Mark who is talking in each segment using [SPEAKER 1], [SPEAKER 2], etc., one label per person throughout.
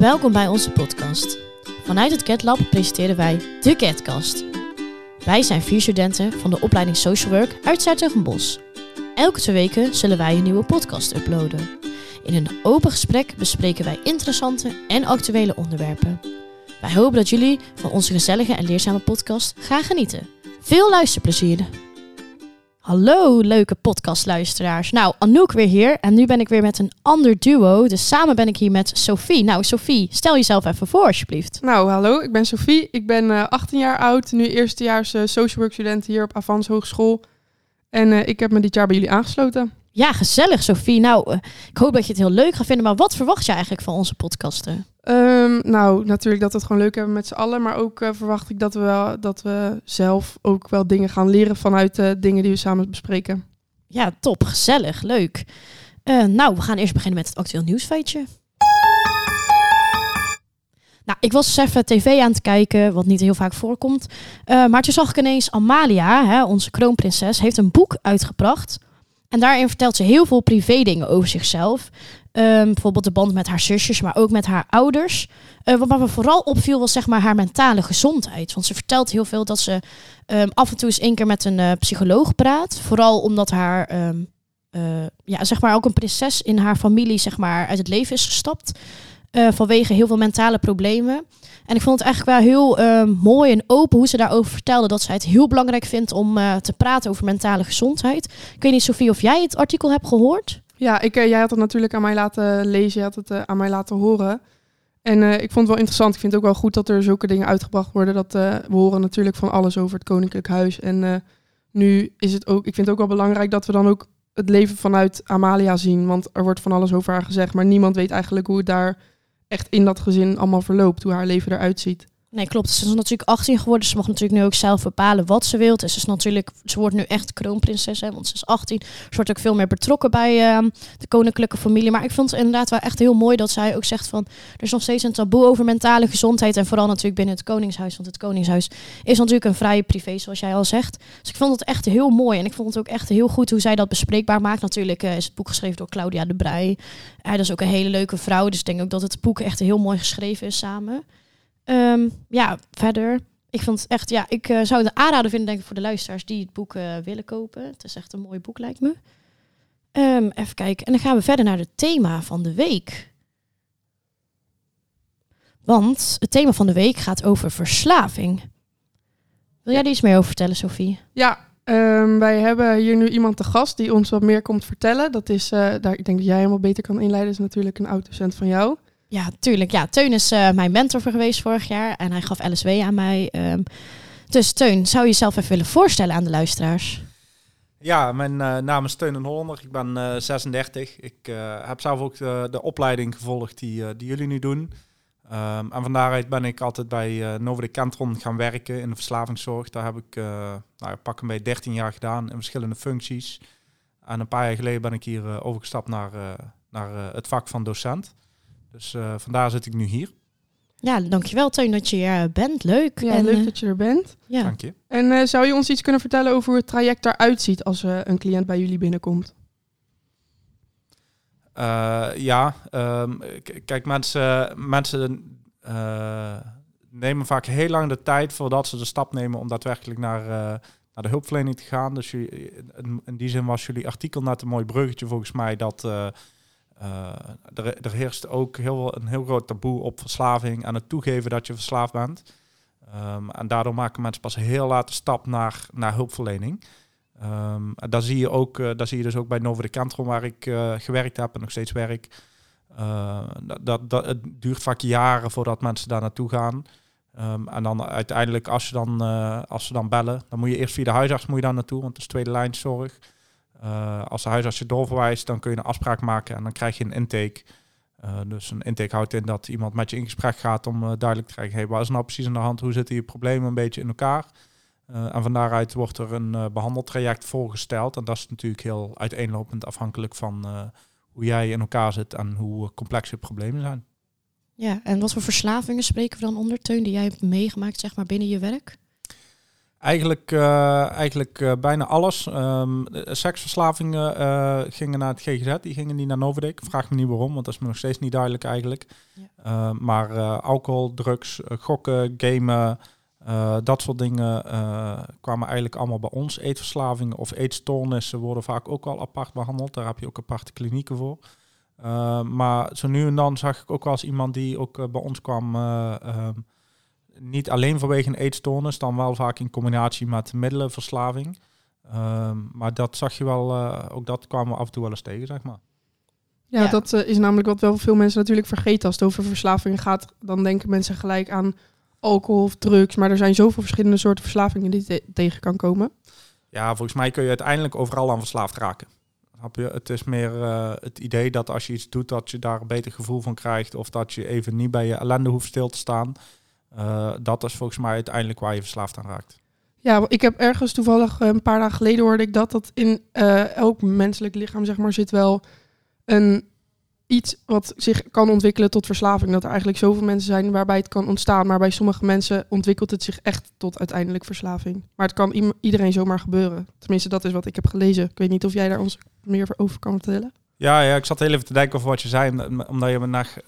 [SPEAKER 1] Welkom bij onze podcast. Vanuit het CatLab presenteren wij de CatCast. Wij zijn vier studenten van de opleiding Social Work uit Zuid-Bos. Elke twee weken zullen wij een nieuwe podcast uploaden. In een open gesprek bespreken wij interessante en actuele onderwerpen. Wij hopen dat jullie van onze gezellige en leerzame podcast gaan genieten. Veel luisterplezier! Hallo leuke podcastluisteraars. Nou, Anouk weer hier en nu ben ik weer met een ander duo. Dus samen ben ik hier met Sophie. Nou, Sophie, stel jezelf even voor alsjeblieft.
[SPEAKER 2] Nou, hallo, ik ben Sophie. Ik ben uh, 18 jaar oud, nu eerstejaars uh, social work student hier op Avans Hogeschool. En uh, ik heb me dit jaar bij jullie aangesloten.
[SPEAKER 1] Ja, gezellig Sophie. Nou, ik hoop dat je het heel leuk gaat vinden. Maar wat verwacht je eigenlijk van onze podcasten?
[SPEAKER 2] Um, nou, natuurlijk dat we het gewoon leuk hebben met z'n allen. Maar ook uh, verwacht ik dat we, wel, dat we zelf ook wel dingen gaan leren vanuit de uh, dingen die we samen bespreken.
[SPEAKER 1] Ja, top. Gezellig. Leuk. Uh, nou, we gaan eerst beginnen met het actueel nieuwsfeitje. Nou, ik was dus even tv aan het kijken, wat niet heel vaak voorkomt. maar toen zag ik ineens Amalia, hè, onze kroonprinses, heeft een boek uitgebracht. En daarin vertelt ze heel veel privé dingen over zichzelf. Um, bijvoorbeeld de band met haar zusjes, maar ook met haar ouders. Uh, wat me vooral opviel was zeg maar haar mentale gezondheid. Want ze vertelt heel veel dat ze um, af en toe eens één keer met een uh, psycholoog praat. Vooral omdat haar, um, uh, ja, zeg maar ook een prinses in haar familie zeg maar uit het leven is gestapt. Vanwege heel veel mentale problemen. En ik vond het eigenlijk wel heel uh, mooi en open hoe ze daarover vertelde. Dat zij het heel belangrijk vindt om uh, te praten over mentale gezondheid. Ik weet niet, Sofie, of jij het artikel hebt gehoord?
[SPEAKER 2] Ja, ik, jij had het natuurlijk aan mij laten lezen. Je had het aan mij laten horen. En ik vond het wel interessant. Ik vind het ook wel goed dat er zulke dingen uitgebracht worden. Dat, we horen natuurlijk van alles over het Koninklijk Huis. En nu is het ook, ik vind het ook wel belangrijk dat we dan ook het leven vanuit Amalia zien. Want er wordt van alles over haar gezegd. Maar niemand weet eigenlijk hoe het daar echt in dat gezin allemaal verloopt, hoe haar leven eruit ziet.
[SPEAKER 1] Nee, klopt. Ze is natuurlijk 18 geworden. Ze mag natuurlijk nu ook zelf bepalen wat ze wil. Dus ze, is natuurlijk, ze wordt nu echt kroonprinses, hè, want ze is 18. Ze wordt ook veel meer betrokken bij uh, de koninklijke familie. Maar ik vond het inderdaad wel echt heel mooi dat zij ook zegt van... er is nog steeds een taboe over mentale gezondheid. En vooral natuurlijk binnen het Koningshuis. Want het Koningshuis is natuurlijk een vrije privé, zoals jij al zegt. Dus ik vond het echt heel mooi. En ik vond het ook echt heel goed hoe zij dat bespreekbaar maakt. Natuurlijk uh, is het boek geschreven door Claudia de Brij. Uh, dat is ook een hele leuke vrouw. Dus ik denk ook dat het boek echt heel mooi geschreven is samen. Um, ja, verder. Ik vond het echt, ja, ik uh, zou het aanraden vinden, denk ik, voor de luisteraars die het boek uh, willen kopen. Het is echt een mooi boek, lijkt me. Um, even kijken. En dan gaan we verder naar het thema van de week. Want het thema van de week gaat over verslaving. Wil jij er iets meer over vertellen, Sophie?
[SPEAKER 2] Ja, um, wij hebben hier nu iemand te gast die ons wat meer komt vertellen. Dat is, uh, daar, ik denk dat jij helemaal beter kan inleiden, is natuurlijk een oud-docent van jou.
[SPEAKER 1] Ja, tuurlijk. Ja, Teun is uh, mijn mentor geweest vorig jaar en hij gaf LSW aan mij. Um, dus Teun, zou je jezelf even willen voorstellen aan de luisteraars?
[SPEAKER 3] Ja, mijn uh, naam is Teun en Hollander. Ik ben uh, 36. Ik uh, heb zelf ook de, opleiding gevolgd die, die jullie nu doen. Um, en van daaruit ben ik altijd bij Novo de Kentron gaan werken in de verslavingszorg. Daar heb ik nou, pak beetje 13 jaar gedaan in verschillende functies. En een paar jaar geleden ben ik hier overgestapt naar, naar het vak van docent. Dus uh, vandaar zit ik nu hier.
[SPEAKER 1] Ja, dankjewel Teun dat je er bent. Leuk.
[SPEAKER 2] Ja, en, leuk uh, dat je er bent.
[SPEAKER 1] Ja.
[SPEAKER 3] Dank je.
[SPEAKER 2] En uh, zou je ons iets kunnen vertellen over hoe het traject eruit ziet als een cliënt bij jullie binnenkomt?
[SPEAKER 3] ja, um, kijk mensen, mensen nemen vaak heel lang de tijd voordat ze de stap nemen om daadwerkelijk naar, naar de hulpverlening te gaan. Dus jullie, in die zin was jullie artikel net een mooi bruggetje volgens mij dat... Uh, er, er, heerst ook heel, een heel groot taboe op verslaving en het toegeven dat je verslaafd bent. Um, en daardoor maken mensen pas heel laat de stap naar, naar hulpverlening. Um, daar zie je ook, uh, daar zie je dus ook bij Novo de Kantron, waar ik uh, gewerkt heb en nog steeds werk. dat, dat, het duurt vaak jaren voordat mensen daar naartoe gaan. Um, en dan uiteindelijk, als, je dan, als ze dan bellen, dan moet je eerst via de huisarts moet je daar naartoe, want het is tweede lijn zorg. Uh, als de huisarts je doorverwijst, dan kun je een afspraak maken en dan krijg je een intake. Uh, dus een intake houdt in dat iemand met je in gesprek gaat om uh, duidelijk te krijgen, hey, waar is nou precies aan de hand? Hoe zitten je problemen een beetje in elkaar? en van daaruit wordt er een behandeltraject voorgesteld. En dat is natuurlijk heel uiteenlopend afhankelijk van hoe jij in elkaar zit en hoe complex je problemen zijn.
[SPEAKER 1] Ja, en wat voor verslavingen spreken we dan onder, Teun, die jij hebt meegemaakt zeg maar, binnen je werk?
[SPEAKER 3] Eigenlijk, uh, eigenlijk uh, bijna alles. Um, seksverslavingen uh, gingen naar het GGZ, die gingen niet naar Novadik. Vraag me niet waarom, want dat is me nog steeds niet duidelijk eigenlijk. Ja. maar alcohol, drugs, gokken, gamen, dat soort dingen kwamen eigenlijk allemaal bij ons. Eetverslavingen of eetstoornissen worden vaak ook al apart behandeld. Daar heb je ook aparte klinieken voor. maar zo nu en dan zag ik ook wel eens iemand die ook bij ons kwam... Um, niet alleen vanwege een eetstoornis, dan wel vaak in combinatie met middelenverslaving. Ehm, maar dat zag je wel, uh, ook dat kwamen we af en toe wel eens tegen, zeg maar.
[SPEAKER 2] Ja, dat uh, is namelijk wat wel veel mensen natuurlijk vergeten. Als het over verslaving gaat, dan denken mensen gelijk aan alcohol of drugs. Maar er zijn zoveel verschillende soorten verslavingen die je tegen kan komen.
[SPEAKER 3] Ja, volgens mij kun je uiteindelijk overal aan verslaafd raken. Je? Het is meer uh, het idee dat als je iets doet, dat je daar een beter gevoel van krijgt. Of dat je even niet bij je ellende hoeft stil te staan. Uh, dat is volgens mij uiteindelijk waar je verslaafd aan raakt.
[SPEAKER 2] Ja, ik heb ergens toevallig eh, een paar dagen geleden hoorde ik dat dat in uh, elk menselijk lichaam zeg maar zit wel een iets wat zich kan ontwikkelen tot verslaving. Dat er eigenlijk zoveel mensen zijn waarbij het kan ontstaan, maar bij sommige mensen ontwikkelt het zich echt tot uiteindelijk verslaving. Maar het kan iedereen zomaar gebeuren. Tenminste, dat is wat ik heb gelezen. Ik weet niet of jij daar ons meer over kan vertellen.
[SPEAKER 3] Ja, ja, ik zat heel even te denken over wat je zei, omdat je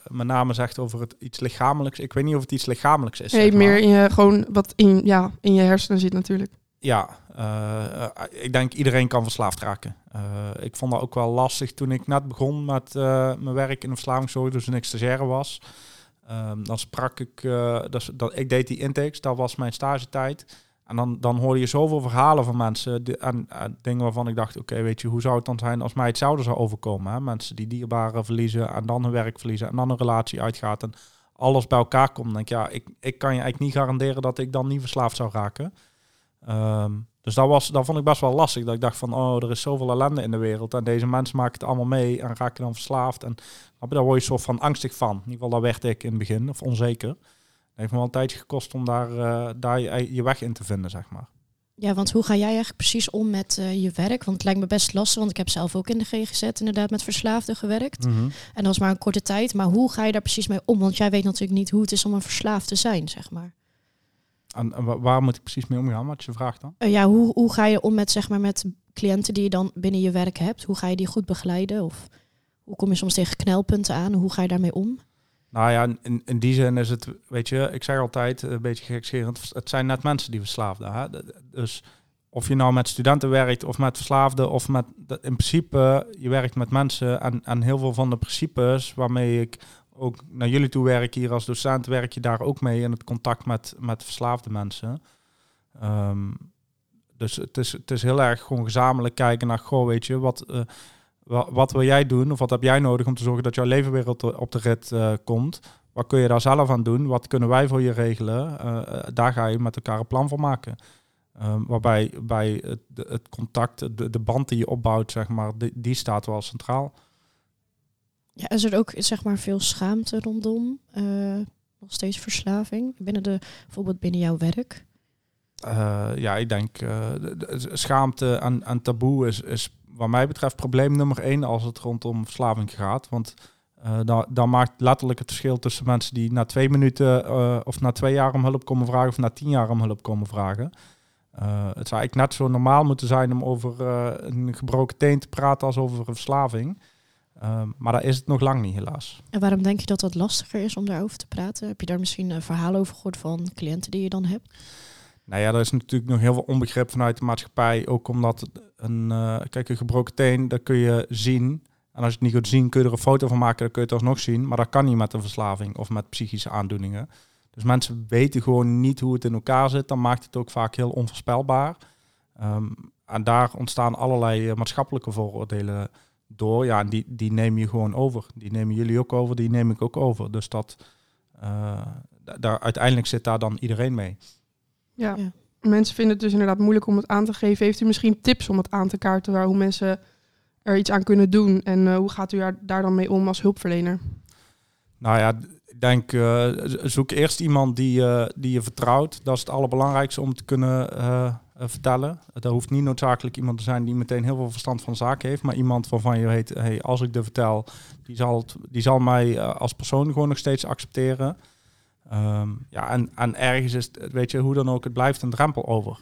[SPEAKER 3] met name zegt over het iets lichamelijks. Ik weet niet of het iets lichamelijks is.
[SPEAKER 2] Nee, meer in je, gewoon wat in, ja, in je hersenen zit natuurlijk.
[SPEAKER 3] Ja, uh, ik denk iedereen kan verslaafd raken. Uh, ik vond dat ook wel lastig toen ik net begon met mijn werk in de verslavingszorg, dus toen ik stagiaire was. Um, dan sprak ik, dat, dat, ik deed die intakes, dat was mijn stagetijd. En dan, dan hoor je zoveel verhalen van mensen en, dingen waarvan ik dacht, oké, weet je, hoe zou het dan zijn als mij hetzelfde zou overkomen? Mensen die dierbaren verliezen en dan hun werk verliezen en dan een relatie uitgaat en alles bij elkaar komt. Dan denk ik, ja, ik, ik kan je eigenlijk niet garanderen dat ik dan niet verslaafd zou raken. Ehm, dus dat, was, dat vond ik best wel lastig. Dat ik dacht van, oh, er is zoveel ellende in de wereld. En deze mensen maken het allemaal mee en raken dan verslaafd. En daar word je soort van angstig van. In ieder geval, daar werd ik in het begin, of onzeker heeft me wel een tijdje gekost om daar, uh, daar je, je, weg in te vinden, zeg maar.
[SPEAKER 1] Ja, want hoe ga jij eigenlijk precies om met uh, je werk? Want het lijkt me best lastig, want ik heb zelf ook in de GGZ inderdaad met verslaafden gewerkt. Mm -hmm. En dat was maar een korte tijd. Maar hoe ga je daar precies mee om? Want jij weet natuurlijk niet hoe het is om een verslaafd te zijn, zeg maar.
[SPEAKER 3] En, waar moet ik precies mee omgaan? Wat je vraagt dan?
[SPEAKER 1] Uh, ja, hoe, hoe ga je om met, zeg maar, met cliënten die je dan binnen je werk hebt? Hoe ga je die goed begeleiden? Of hoe kom je soms tegen knelpunten aan? Hoe ga je daarmee om?
[SPEAKER 3] Nou ja, in, in die zin is het, weet je, ik zeg altijd een beetje gekscherend, het zijn net mensen die verslaafden. Dus of je nou met studenten werkt of met verslaafden of met, in principe, je werkt met mensen en, en heel veel van de principes waarmee ik ook naar jullie toe werk hier als docent, werk je daar ook mee in het contact met, met verslaafde mensen. Um, dus het is, het is heel erg gewoon gezamenlijk kijken naar, goh, weet je, wat... Uh, wat, wil jij doen of wat heb jij nodig om te zorgen dat jouw leven weer op de, rit uh, komt? Wat kun je daar zelf aan doen? Wat kunnen wij voor je regelen? Uh, daar ga je met elkaar een plan voor maken. Um, waarbij bij het, het contact, de, de, band die je opbouwt, zeg maar, die, die staat wel centraal.
[SPEAKER 1] Ja, is er ook zeg maar veel schaamte rondom? Uh, nog steeds verslaving binnen de, bijvoorbeeld binnen jouw werk?
[SPEAKER 3] Uh, ja, ik denk de, de, schaamte en, en taboe is, is wat mij betreft probleem nummer één als het rondom verslaving gaat. Want uh, dan, maakt letterlijk het verschil tussen mensen die na twee minuten uh, of na twee jaar om hulp komen vragen of na tien jaar om hulp komen vragen. Uh, het zou eigenlijk net zo normaal moeten zijn om over een gebroken teen te praten als over verslaving. maar daar is het nog lang niet, helaas.
[SPEAKER 1] En waarom denk je dat dat lastiger is om daarover te praten? Heb je daar misschien een verhaal over gehoord van cliënten die je dan hebt?
[SPEAKER 3] Nou ja, er is natuurlijk nog heel veel onbegrip vanuit de maatschappij. Ook omdat een, uh, kijk, een gebroken teen, dat kun je zien. En als je het niet kunt zien, kun je er een foto van maken, dan kun je het alsnog zien. Maar dat kan niet met een verslaving of met psychische aandoeningen. Dus mensen weten gewoon niet hoe het in elkaar zit. Dan maakt het ook vaak heel onvoorspelbaar. Um, en daar ontstaan allerlei uh, maatschappelijke vooroordelen door. Ja, en die, die neem je gewoon over. Die nemen jullie ook over, die neem ik ook over. Dus dat, uh, daar, uiteindelijk zit daar dan iedereen mee.
[SPEAKER 2] Ja. ja. Mensen vinden het dus inderdaad moeilijk om het aan te geven. Heeft u misschien tips om het aan te kaarten waar hoe mensen er iets aan kunnen doen? En uh, hoe gaat u daar dan mee om als hulpverlener?
[SPEAKER 3] Nou ja, ik denk, uh, zoek eerst iemand die, uh, die je vertrouwt. Dat is het allerbelangrijkste om te kunnen vertellen. Dat hoeft niet noodzakelijk iemand te zijn die meteen heel veel verstand van zaken heeft. Maar iemand waarvan je weet, hey, als ik dit vertel, die zal, het, die zal mij als persoon gewoon nog steeds accepteren. Um, ja, en, en ergens is het, weet je, hoe dan ook, het blijft een drempel over.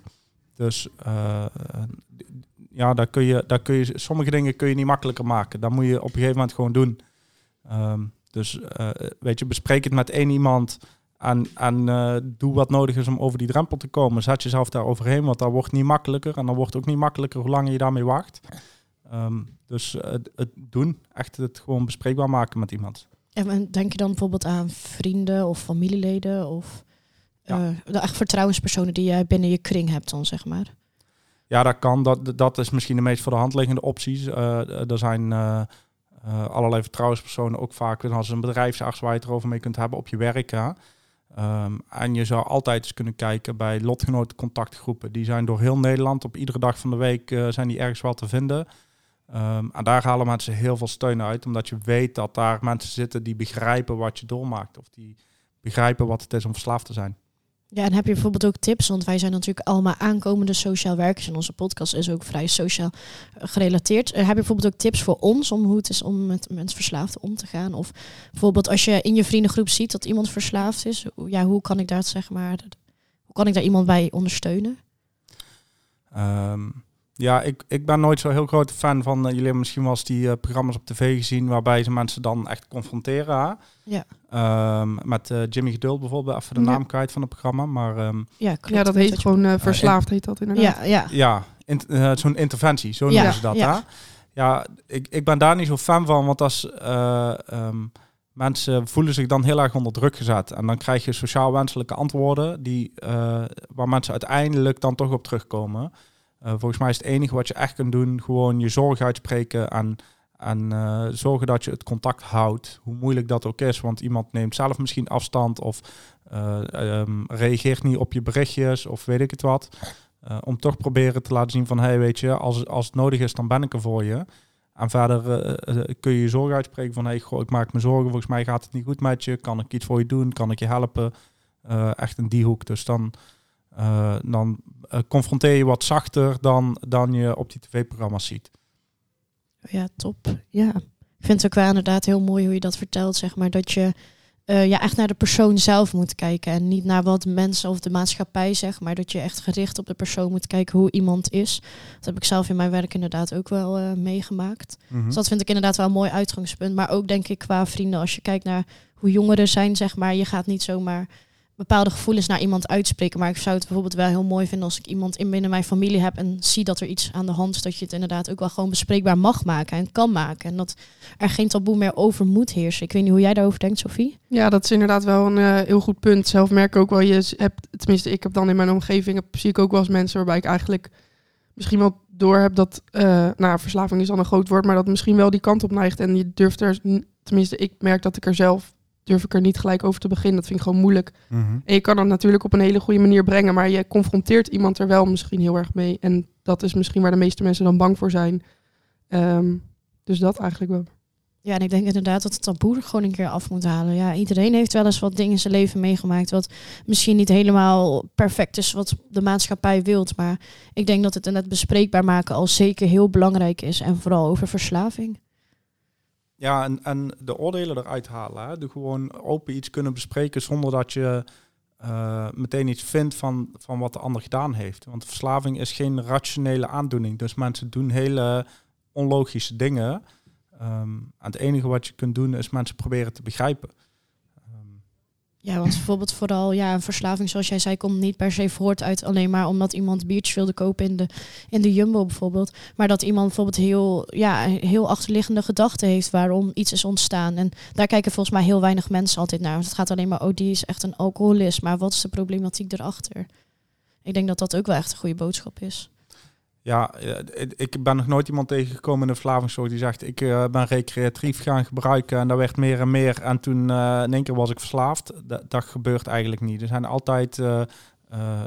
[SPEAKER 3] Dus uh, ja, daar kun je, daar kun je, sommige dingen kun je niet makkelijker maken. Dat moet je op een gegeven moment gewoon doen. Um, dus uh, weet je, bespreek het met één iemand en, en uh, doe wat nodig is om over die drempel te komen. Zet jezelf daar overheen, want dat wordt niet makkelijker. En dan wordt ook niet makkelijker hoe langer je daarmee wacht. Um, dus het, het doen, echt het gewoon bespreekbaar maken met iemand.
[SPEAKER 1] En denk je dan bijvoorbeeld aan vrienden of familieleden of ja. uh, echt vertrouwenspersonen die jij binnen je kring hebt dan, zeg maar?
[SPEAKER 3] Ja, dat kan. Dat, dat is misschien de meest voor de hand liggende opties. Uh, er zijn uh, allerlei vertrouwenspersonen ook vaak als een bedrijfsarts waar je het erover mee kunt hebben op je werk. Ja. Um, en je zou altijd eens kunnen kijken bij lotgenoten contactgroepen. Die zijn door heel Nederland op iedere dag van de week zijn die ergens wel te vinden. Um, en daar halen mensen heel veel steun uit, omdat je weet dat daar mensen zitten die begrijpen wat je doormaakt. Of die begrijpen wat het is om verslaafd te zijn.
[SPEAKER 1] Ja, en heb je bijvoorbeeld ook tips? Want wij zijn natuurlijk allemaal aankomende sociaal werkers en onze podcast is ook vrij sociaal eh, gerelateerd. Uh, heb je bijvoorbeeld ook tips voor ons om hoe het is om met mensen verslaafd om te gaan? Of bijvoorbeeld als je in je vriendengroep ziet dat iemand verslaafd is, ja, hoe kan ik daar zeg maar, hoe kan ik daar iemand bij ondersteunen?
[SPEAKER 3] Um, ja, ik, ik ben nooit zo heel grote fan van. Uh, jullie hebben misschien wel eens die uh, programma's op tv gezien waarbij ze mensen dan echt confronteren.
[SPEAKER 1] Ja.
[SPEAKER 3] Um, met uh, Jimmy Geduld bijvoorbeeld, even de naam kwijt van het programma. Maar, um,
[SPEAKER 2] ja, ja, dat heet gewoon verslaafd, heet dat inderdaad.
[SPEAKER 1] Ja, ja.
[SPEAKER 3] ja in, zo'n interventie, zo noemen ze dat. Ja, hè? ja ik, ik ben daar niet zo fan van, want als um, mensen voelen zich dan heel erg onder druk gezet. En dan krijg je sociaal wenselijke antwoorden die, waar mensen uiteindelijk dan toch op terugkomen. Uh, volgens mij is het enige wat je echt kunt doen, gewoon je zorg uitspreken en, en uh, zorgen dat je het contact houdt, hoe moeilijk dat ook is. Want iemand neemt zelf misschien afstand of uh, um, reageert niet op je berichtjes of weet ik het wat. om toch proberen te laten zien van, hey, weet je, als, als het nodig is, dan ben ik er voor je. En verder kun je je zorg uitspreken van, hey, goh, ik maak me zorgen, volgens mij gaat het niet goed met je. Kan ik iets voor je doen? Kan ik je helpen? echt in die hoek. Dus dan dan confronteer je wat zachter dan, dan je op die tv-programma's ziet.
[SPEAKER 1] Ja, top. Ja. Ik vind het ook wel inderdaad heel mooi hoe je dat vertelt, zeg maar. Dat je uh, ja, echt naar de persoon zelf moet kijken. En niet naar wat mensen of de maatschappij zeg maar. Dat je echt gericht op de persoon moet kijken hoe iemand is. Dat heb ik zelf in mijn werk inderdaad ook wel uh, meegemaakt. Mm -hmm. Dus dat vind ik inderdaad wel een mooi uitgangspunt. Maar ook denk ik qua vrienden, als je kijkt naar hoe jongeren zijn, zeg maar. Je gaat niet zomaar bepaalde gevoelens naar iemand uitspreken. Maar ik zou het bijvoorbeeld wel heel mooi vinden als ik iemand in binnen mijn familie heb en zie dat er iets aan de hand is, dat je het inderdaad ook wel gewoon bespreekbaar mag maken en kan maken. En dat er geen taboe meer over moet heersen. Ik weet niet hoe jij daarover denkt, Sophie.
[SPEAKER 2] Ja, dat is inderdaad wel een uh, heel goed punt. Zelf merk ik ook wel, je hebt, tenminste, ik heb dan in mijn omgeving, zie ik ook wel eens mensen waarbij ik eigenlijk misschien wel door heb dat, uh, nou, verslaving is dan een groot woord, maar dat misschien wel die kant op neigt. En je durft er, tenminste, ik merk dat ik er zelf durf ik er niet gelijk over te beginnen. Dat vind ik gewoon moeilijk.
[SPEAKER 3] Mhm.
[SPEAKER 2] En je kan dat natuurlijk op een hele goede manier brengen, maar je confronteert iemand er wel misschien heel erg mee. En dat is misschien waar de meeste mensen dan bang voor zijn. Ehm, dus dat eigenlijk wel.
[SPEAKER 1] Ja, en ik denk inderdaad dat het taboe er gewoon een keer af moet halen. Ja, iedereen heeft wel eens wat dingen in zijn leven meegemaakt wat misschien niet helemaal perfect is wat de maatschappij wilt. Maar ik denk dat het in het bespreekbaar maken al zeker heel belangrijk is. En vooral over verslaving.
[SPEAKER 3] Ja, en, en de oordelen eruit halen. Hè? De gewoon open iets kunnen bespreken zonder dat je uh, meteen iets vindt van, van wat de ander gedaan heeft. Want verslaving is geen rationele aandoening. Dus mensen doen hele onlogische dingen. Um, en het enige wat je kunt doen is mensen proberen te begrijpen.
[SPEAKER 1] Ja, want bijvoorbeeld vooral ja, een verslaving, zoals jij zei, komt niet per se voort uit alleen maar omdat iemand biertjes wilde kopen in de, in de Jumbo bijvoorbeeld. Maar dat iemand bijvoorbeeld heel, ja, heel achterliggende gedachten heeft waarom iets is ontstaan. En daar kijken volgens mij heel weinig mensen altijd naar. Want het gaat alleen maar, oh, die is echt een alcoholist. Maar wat is de problematiek erachter? Ik denk dat dat ook wel echt een goede boodschap is.
[SPEAKER 3] Ja, ik ben nog nooit iemand tegengekomen in de verslavingszorg die zegt ik uh, ben recreatief gaan gebruiken en dat werd meer en meer en toen uh, in één keer was ik verslaafd. Dat, dat gebeurt eigenlijk niet. Er zijn altijd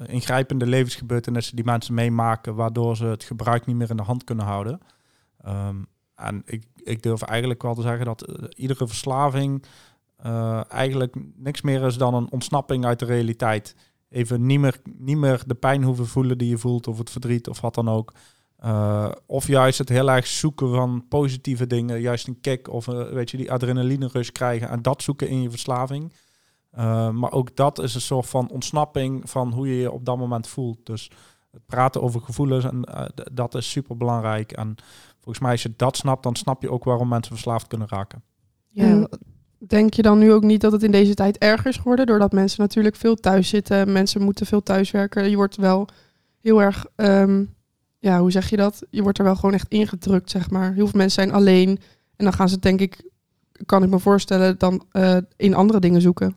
[SPEAKER 3] ingrijpende levensgebeurtenissen die mensen meemaken waardoor ze het gebruik niet meer in de hand kunnen houden. Um, en ik, ik durf eigenlijk wel te zeggen dat iedere verslaving eigenlijk niks meer is dan een ontsnapping uit de realiteit even niet meer, niet meer de pijn hoeven voelen die je voelt, of het verdriet of wat dan ook. Uh, of juist het heel erg zoeken van positieve dingen, juist een kick of uh, weet je, die adrenaline rush krijgen en dat zoeken in je verslaving. Uh, maar ook dat is een soort van ontsnapping van hoe je je op dat moment voelt. Dus het praten over gevoelens, en, eh, dat is super belangrijk. En volgens mij, als je dat snapt, dan snap je ook waarom mensen verslaafd kunnen raken.
[SPEAKER 1] Ja,
[SPEAKER 2] En denk je dan nu ook niet dat het in deze tijd erger is geworden? Doordat mensen natuurlijk veel thuis zitten. Mensen moeten veel thuiswerken. Je wordt wel heel erg, ehm, ja, hoe zeg je dat? Je wordt er wel gewoon echt ingedrukt, zeg maar. Heel veel mensen zijn alleen. En dan gaan ze, denk ik, kan ik me voorstellen, dan eh, in andere dingen zoeken.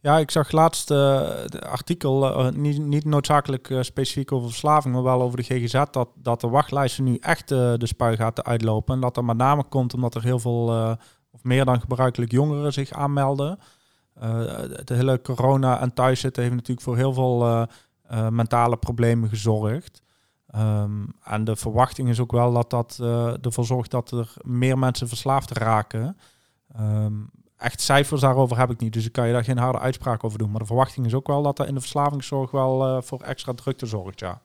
[SPEAKER 3] Ja, ik zag laatst de artikel, eh, niet, niet noodzakelijk specifiek over verslaving, maar wel over de GGZ, dat, dat de wachtlijsten nu echt de spuigaten uitlopen. En dat dat met name komt omdat er heel veel, of meer dan gebruikelijk jongeren zich aanmelden. Eh, de hele corona en thuiszitten heeft natuurlijk voor heel veel eh, eh, mentale problemen gezorgd. Ehm, en de verwachting is ook wel dat dat ervoor zorgt dat er meer mensen verslaafd raken. Ehm, echt cijfers daarover heb ik niet, dus ik kan je daar geen harde uitspraak over doen. Maar de verwachting is ook wel dat dat in de verslavingszorg wel voor extra drukte zorgt, ja.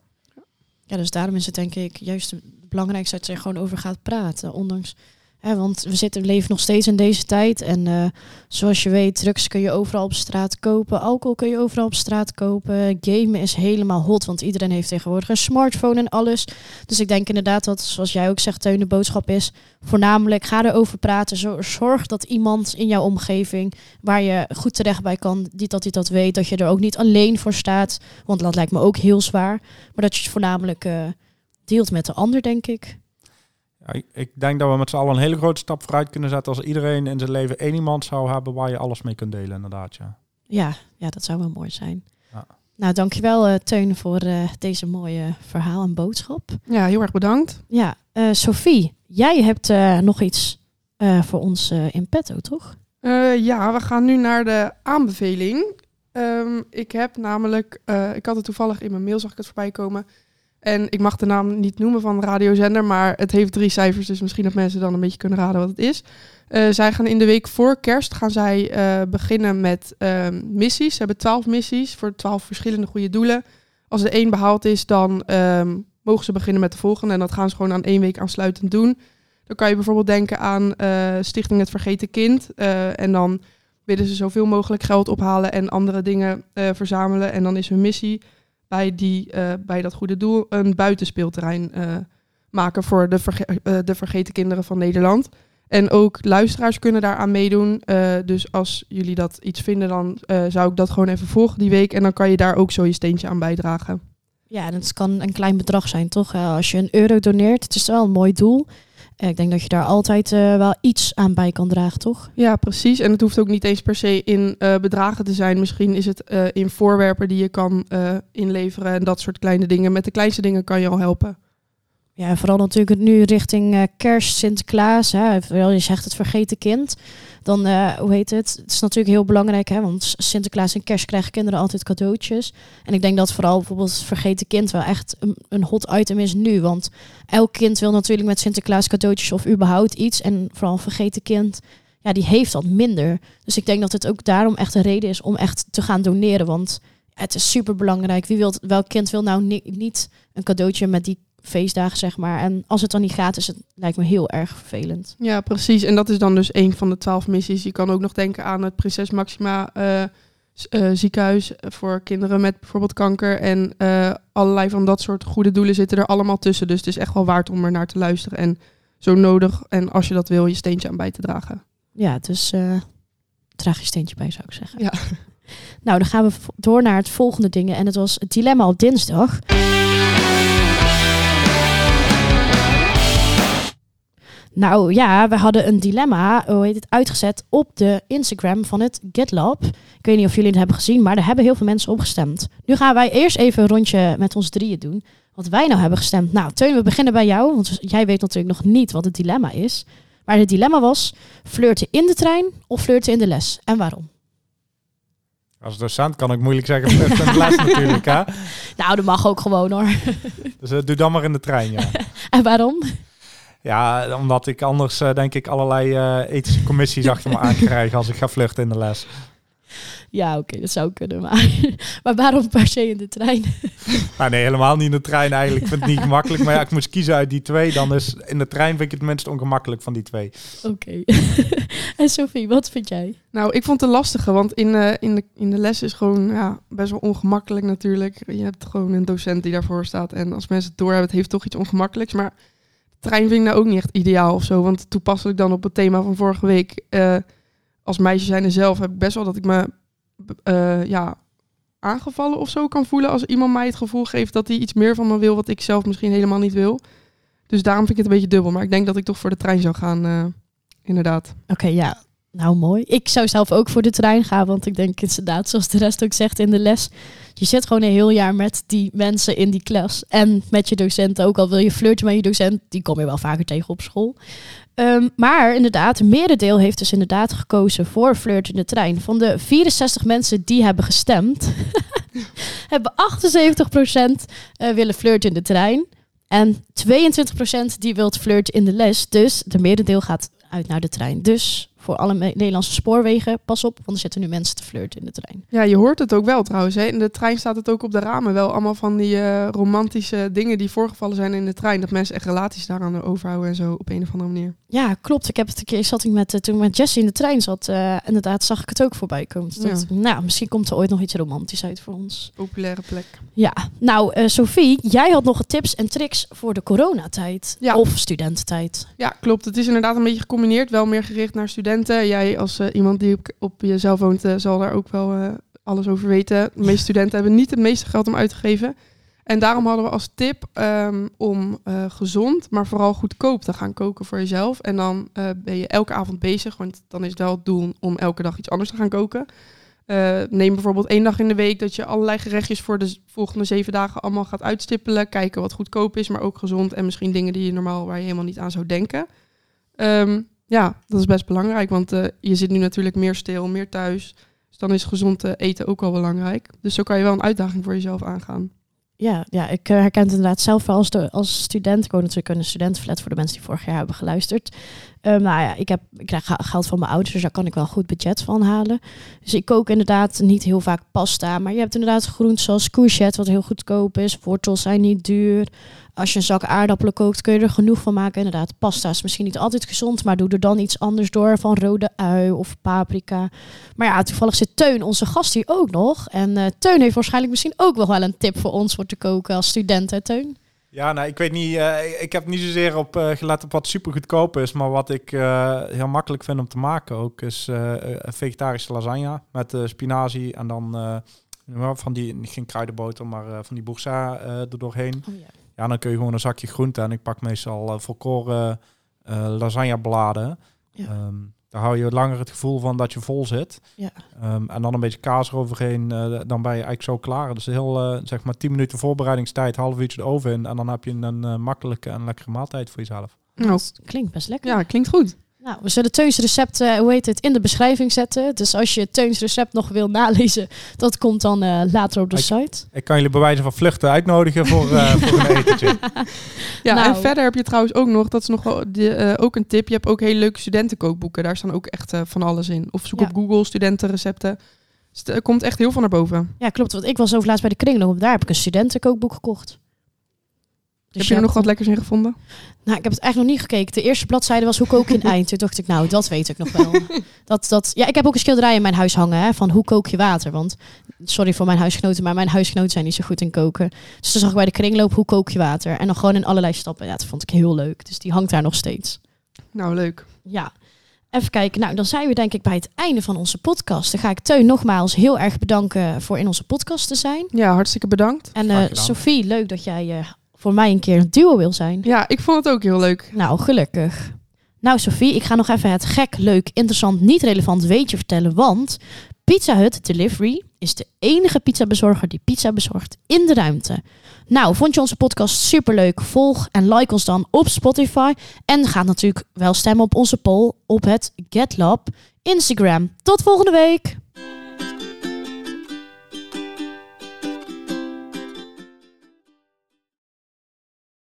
[SPEAKER 1] Ja, dus daarom is het denk ik juist het belangrijkste dat je er gewoon over gaat praten. Ondanks, want we zitten, leven nog steeds in deze tijd. En eh, zoals je weet, drugs kun je overal op straat kopen. Alcohol kun je overal op straat kopen. Gamen is helemaal hot, want iedereen heeft tegenwoordig een smartphone en alles. Dus ik denk inderdaad dat, zoals jij ook zegt, Teun, de boodschap is... voornamelijk ga erover praten. Zo- Zorg dat iemand in jouw omgeving waar je goed terecht bij kan... die dat hij dat weet, dat je er ook niet alleen voor staat. Want dat lijkt me ook heel zwaar. Maar dat je het voornamelijk eh, deelt met de ander, denk ik.
[SPEAKER 3] Ja ik, ik denk dat we met z'n allen een hele grote stap vooruit kunnen zetten als iedereen in zijn leven één iemand zou hebben waar je alles mee kunt delen, inderdaad, ja.
[SPEAKER 1] Ja, ja dat zou wel mooi zijn.
[SPEAKER 3] Ja.
[SPEAKER 1] Nou, dankjewel eh Teun voor eh, deze mooie verhaal en boodschap.
[SPEAKER 2] Ja, heel erg bedankt.
[SPEAKER 1] Ja, eh, Sophie, jij hebt eh, nog iets eh, voor ons eh, in petto, toch?
[SPEAKER 2] Eh, ja, we gaan nu naar de aanbeveling. Ehm, ik heb namelijk, eh, ik had het toevallig in mijn mail, zag ik het voorbij komen. En ik mag de naam niet noemen van de radiozender, maar het heeft drie cijfers, dus misschien dat mensen dan een beetje kunnen raden wat het is. Eh, zij gaan in de week voor kerst gaan zij eh, beginnen met ehm, missies. Ze hebben twaalf missies voor twaalf verschillende goede doelen. Als er één behaald is, dan ehm, mogen ze beginnen met de volgende. En dat gaan ze gewoon aan één week aansluitend doen. Dan kan je bijvoorbeeld denken aan eh, Stichting Het Vergeten Kind. en dan willen ze zoveel mogelijk geld ophalen en andere dingen verzamelen. En dan is hun missie bij, die, eh, bij dat goede doel een buitenspeelterrein eh, maken voor de, verge- eh, de vergeten kinderen van Nederland. En ook luisteraars kunnen daaraan meedoen. Dus als jullie dat iets vinden, dan zou ik dat gewoon even volgen die week. En dan kan je daar ook zo je steentje aan bijdragen.
[SPEAKER 1] Ja, en het kan een klein bedrag zijn, toch? Als je een euro doneert, het is wel een mooi doel. Eh, ik denk dat je daar altijd eh, wel iets aan bij kan dragen, toch?
[SPEAKER 2] Ja, precies. En het hoeft ook niet eens per se in eh, bedragen te zijn. Misschien is het in voorwerpen die je kan inleveren en dat soort kleine dingen. Met de kleinste dingen kan je al helpen.
[SPEAKER 1] Ja, vooral natuurlijk nu richting eh, kerst, Sinterklaas. Hè. Je zegt het vergeten kind. Dan, eh, hoe heet het? Het is natuurlijk heel belangrijk, hè, want Sinterklaas en kerst krijgen kinderen altijd cadeautjes. En ik denk dat vooral bijvoorbeeld het vergeten kind wel echt een, een hot item is nu. Want elk kind wil natuurlijk met Sinterklaas cadeautjes of überhaupt iets. En vooral vergeten kind, ja, die heeft dat minder. Dus ik denk dat het ook daarom echt een reden is om echt te gaan doneren. Want het is super belangrijk. Wie wil, welk kind wil nou ni- niet een cadeautje met die feestdagen, zeg maar. En als het dan niet gaat, is het lijkt me heel erg vervelend.
[SPEAKER 2] Ja, precies. En dat is dan dus een van de twaalf missies. Je kan ook nog denken aan het Prinses Maxima eh, eh, ziekenhuis voor kinderen met bijvoorbeeld kanker. En eh, allerlei van dat soort goede doelen zitten er allemaal tussen. Dus het is echt wel waard om er naar te luisteren. En zo nodig. En als je dat wil, je steentje aan bij te dragen.
[SPEAKER 1] Ja, dus draag je steentje bij, zou ik zeggen.
[SPEAKER 2] Ja.
[SPEAKER 1] Nou, dan gaan we door naar het volgende dingen. En het was het dilemma op dinsdag. Nou ja, we hadden een dilemma, hoe heet het, uitgezet op de Instagram van het GitLab. Ik weet niet of jullie het hebben gezien, maar er hebben heel veel mensen op gestemd. Nu gaan wij eerst even een rondje met ons drieën doen. Wat wij nou hebben gestemd. Nou, Teun, we beginnen bij jou, want jij weet natuurlijk nog niet wat het dilemma is. Maar het dilemma was, flirten in de trein of flirten in de les? En waarom?
[SPEAKER 3] Als docent kan ik moeilijk zeggen, flirt in de les natuurlijk, hè.
[SPEAKER 1] Nou, dat mag ook gewoon hoor.
[SPEAKER 3] Dus eh, doe dan maar in de trein, ja.
[SPEAKER 1] En waarom?
[SPEAKER 3] Ja, omdat ik anders eh, denk ik allerlei eh, ethische commissies achter me aan krijg als ik ga vluchten in de les.
[SPEAKER 1] Ja, oké, dat zou kunnen. Maar, maar waarom per se in de trein?
[SPEAKER 3] Ah, nee, helemaal niet in de trein eigenlijk. Ik vind het niet gemakkelijk. Maar ja, ik moest kiezen uit die twee. Dan is in de trein vind ik het minst ongemakkelijk van die twee.
[SPEAKER 1] Oké. en Sophie, wat vind jij?
[SPEAKER 2] Nou, ik vond het een lastige, want in, eh, in, de, in de les is gewoon ja, best wel ongemakkelijk natuurlijk. Je hebt gewoon een docent die daarvoor staat. En als mensen het doorhebben, het heeft toch iets ongemakkelijks. Maar trein vind ik nou ook niet echt ideaal of zo. Want toepasselijk dan op het thema van vorige week. eh, als meisje zijnde zelf heb ik best wel dat ik me eh, ja, aangevallen of zo kan voelen. Als iemand mij het gevoel geeft dat hij iets meer van me wil, wat ik zelf misschien helemaal niet wil. Dus daarom vind ik het een beetje dubbel. Maar ik denk dat ik toch voor de trein zou gaan, eh, inderdaad.
[SPEAKER 1] Oké, ja. Nou, mooi. Ik zou zelf ook voor de trein gaan, want ik denk inderdaad, zoals de rest ook zegt in de les, je zit gewoon een heel jaar met die mensen in die klas en met je docent ook. Al wil je flirten met je docent, die kom je wel vaker tegen op school. Ehm, maar inderdaad, een merendeel heeft dus inderdaad gekozen voor flirt in de trein. Van de 64 mensen die hebben gestemd, hebben 78% eh, willen flirten in de trein. En 22% die wilt flirten in de les. Dus de merendeel gaat uit naar de trein. Dus voor alle Nederlandse spoorwegen, pas op, want er zitten nu mensen te flirten in de trein.
[SPEAKER 2] Ja, je hoort het ook wel trouwens. Hè. In de trein staat het ook op de ramen wel. Allemaal van die eh, romantische dingen die voorgevallen zijn in de trein. Dat mensen echt relaties daaraan overhouden en zo op een of andere manier.
[SPEAKER 1] Ja, klopt. Ik heb het een keer zat ik met eh, toen ik met Jessie in de trein zat. eh, inderdaad, zag ik het ook voorbij komen. Dus ik, nou, misschien komt er ooit nog iets romantisch uit voor ons.
[SPEAKER 2] Populaire plek.
[SPEAKER 1] Ja, nou, Sophie, jij had nog tips en tricks voor de coronatijd
[SPEAKER 2] Ja.
[SPEAKER 1] of studententijd.
[SPEAKER 2] Ja, klopt. Het is inderdaad een beetje gecombineerd. Wel meer gericht naar studenten. Jij als eh, iemand die op, op jezelf woont, eh, zal daar ook wel eh, alles over weten. De meeste studenten hebben niet het meeste geld om uit te geven. En daarom hadden we als tip ehm, om gezond, maar vooral goedkoop te gaan koken voor jezelf. En dan ben je elke avond bezig, want dan is het wel het doel om elke dag iets anders te gaan koken. Neem bijvoorbeeld één dag in de week dat je allerlei gerechtjes voor de volgende zeven dagen allemaal gaat uitstippelen. Kijken wat goedkoop is, maar ook gezond. En misschien dingen die je normaal waar je helemaal niet aan zou denken. Ehm, ja, dat is best belangrijk, want eh, je zit nu natuurlijk meer stil, meer thuis. Dus dan is gezond eh, eten ook wel belangrijk. Dus zo kan je wel een uitdaging voor jezelf aangaan.
[SPEAKER 1] Ja, ja, ik eh, herken het inderdaad zelf wel als, de, als student. Ik woon natuurlijk in een studentenflat voor de mensen die vorig jaar hebben geluisterd. Ehm, nou ja, ik, heb, ik krijg geld van mijn ouders, dus daar kan ik wel goed budget van halen. Dus ik kook inderdaad niet heel vaak pasta. Maar je hebt inderdaad groenten zoals courgette, wat heel goedkoop is. Wortels zijn niet duur. Als je een zak aardappelen kookt, kun je er genoeg van maken. Inderdaad, pasta is misschien niet altijd gezond, maar doe er dan iets anders door. Van rode ui of paprika. Maar ja, toevallig zit Teun, onze gast, hier ook nog. En eh, Teun heeft waarschijnlijk misschien ook nog wel een tip voor ons voor te koken als student, hè Teun?
[SPEAKER 3] Ja, nou, ik weet niet. eh, ik heb niet zozeer op eh, gelet op wat super goedkoop is. Maar wat ik eh, heel makkelijk vind om te maken ook is vegetarische lasagne met spinazie en dan van die geen kruidenboter, maar van die boursa er doorheen.
[SPEAKER 1] Oh, ja.
[SPEAKER 3] Ja, dan kun je gewoon een zakje groente en ik pak meestal volkoren lasagnebladen.
[SPEAKER 1] Ja.
[SPEAKER 3] Ehm, daar hou je langer het gevoel van dat je vol zit.
[SPEAKER 1] Ja.
[SPEAKER 3] Ehm, en dan een beetje kaas eroverheen, eh, dan ben je eigenlijk zo klaar. Dus heel, eh, zeg maar 10 minuten voorbereidingstijd, half uurtje de oven in. En dan heb je een eh, makkelijke en lekkere maaltijd voor jezelf.
[SPEAKER 2] Nou,
[SPEAKER 1] Dat klinkt best lekker.
[SPEAKER 2] ja, klinkt goed.
[SPEAKER 1] Nou, we zullen Teuns recept, eh, hoe heet het, in de beschrijving zetten. Dus als je Teuns recept nog wil nalezen, dat komt dan eh, later op de
[SPEAKER 3] Ik-
[SPEAKER 1] site.
[SPEAKER 3] Ik kan jullie bij wijze van vluchten uitnodigen voor, eh, voor een etentje.
[SPEAKER 2] Ja,
[SPEAKER 1] Nou.
[SPEAKER 2] en verder heb je trouwens ook nog, dat is nog wel de, eh, ook een tip. Je hebt ook hele leuke studentenkookboeken. Daar staan ook echt eh, van alles in. Of zoek
[SPEAKER 1] Ja.
[SPEAKER 2] op Google studentenrecepten. Dus er komt echt heel veel naar boven.
[SPEAKER 1] Ja, klopt. Want ik was over laatst bij de kringloop. Daar heb ik een studentenkookboek gekocht. Dus
[SPEAKER 2] heb je er nog wat lekkers in gevonden?
[SPEAKER 1] Nou, ik heb het eigenlijk nog niet gekeken. De eerste bladzijde was hoe kook je een eind. Toen dacht ik, nou, dat weet ik nog wel. Dat, dat, ja, ik heb ook een schilderij in mijn huis hangen hè, van hoe kook je water. Want, sorry voor mijn huisgenoten, maar mijn huisgenoten zijn niet zo goed in koken. Dus toen zag ik bij de kringloop hoe kook je water. En dan gewoon in allerlei stappen. Ja, dat vond ik heel leuk. Dus die hangt daar nog steeds.
[SPEAKER 2] Nou, leuk.
[SPEAKER 1] Ja. Even kijken. Nou, dan zijn we denk ik bij het einde van onze podcast. Dan ga ik Teun nogmaals heel erg bedanken voor in onze podcast te zijn.
[SPEAKER 2] Ja, hartstikke bedankt.
[SPEAKER 1] En eh,
[SPEAKER 3] gedaan.
[SPEAKER 1] Sophie, leuk dat jij eh, voor mij een keer een duo wil zijn.
[SPEAKER 2] Ja, ik vond het ook heel leuk.
[SPEAKER 1] Nou, gelukkig. Nou, Sophie, ik ga nog even het gek, leuk, interessant, niet relevant weetje vertellen. Want Pizza Hut Delivery is de enige pizzabezorger die pizza bezorgt in de ruimte. Nou, vond je onze podcast superleuk? Volg en like ons dan op Spotify. En ga natuurlijk wel stemmen op onze poll op het GetLab Instagram. Tot volgende week!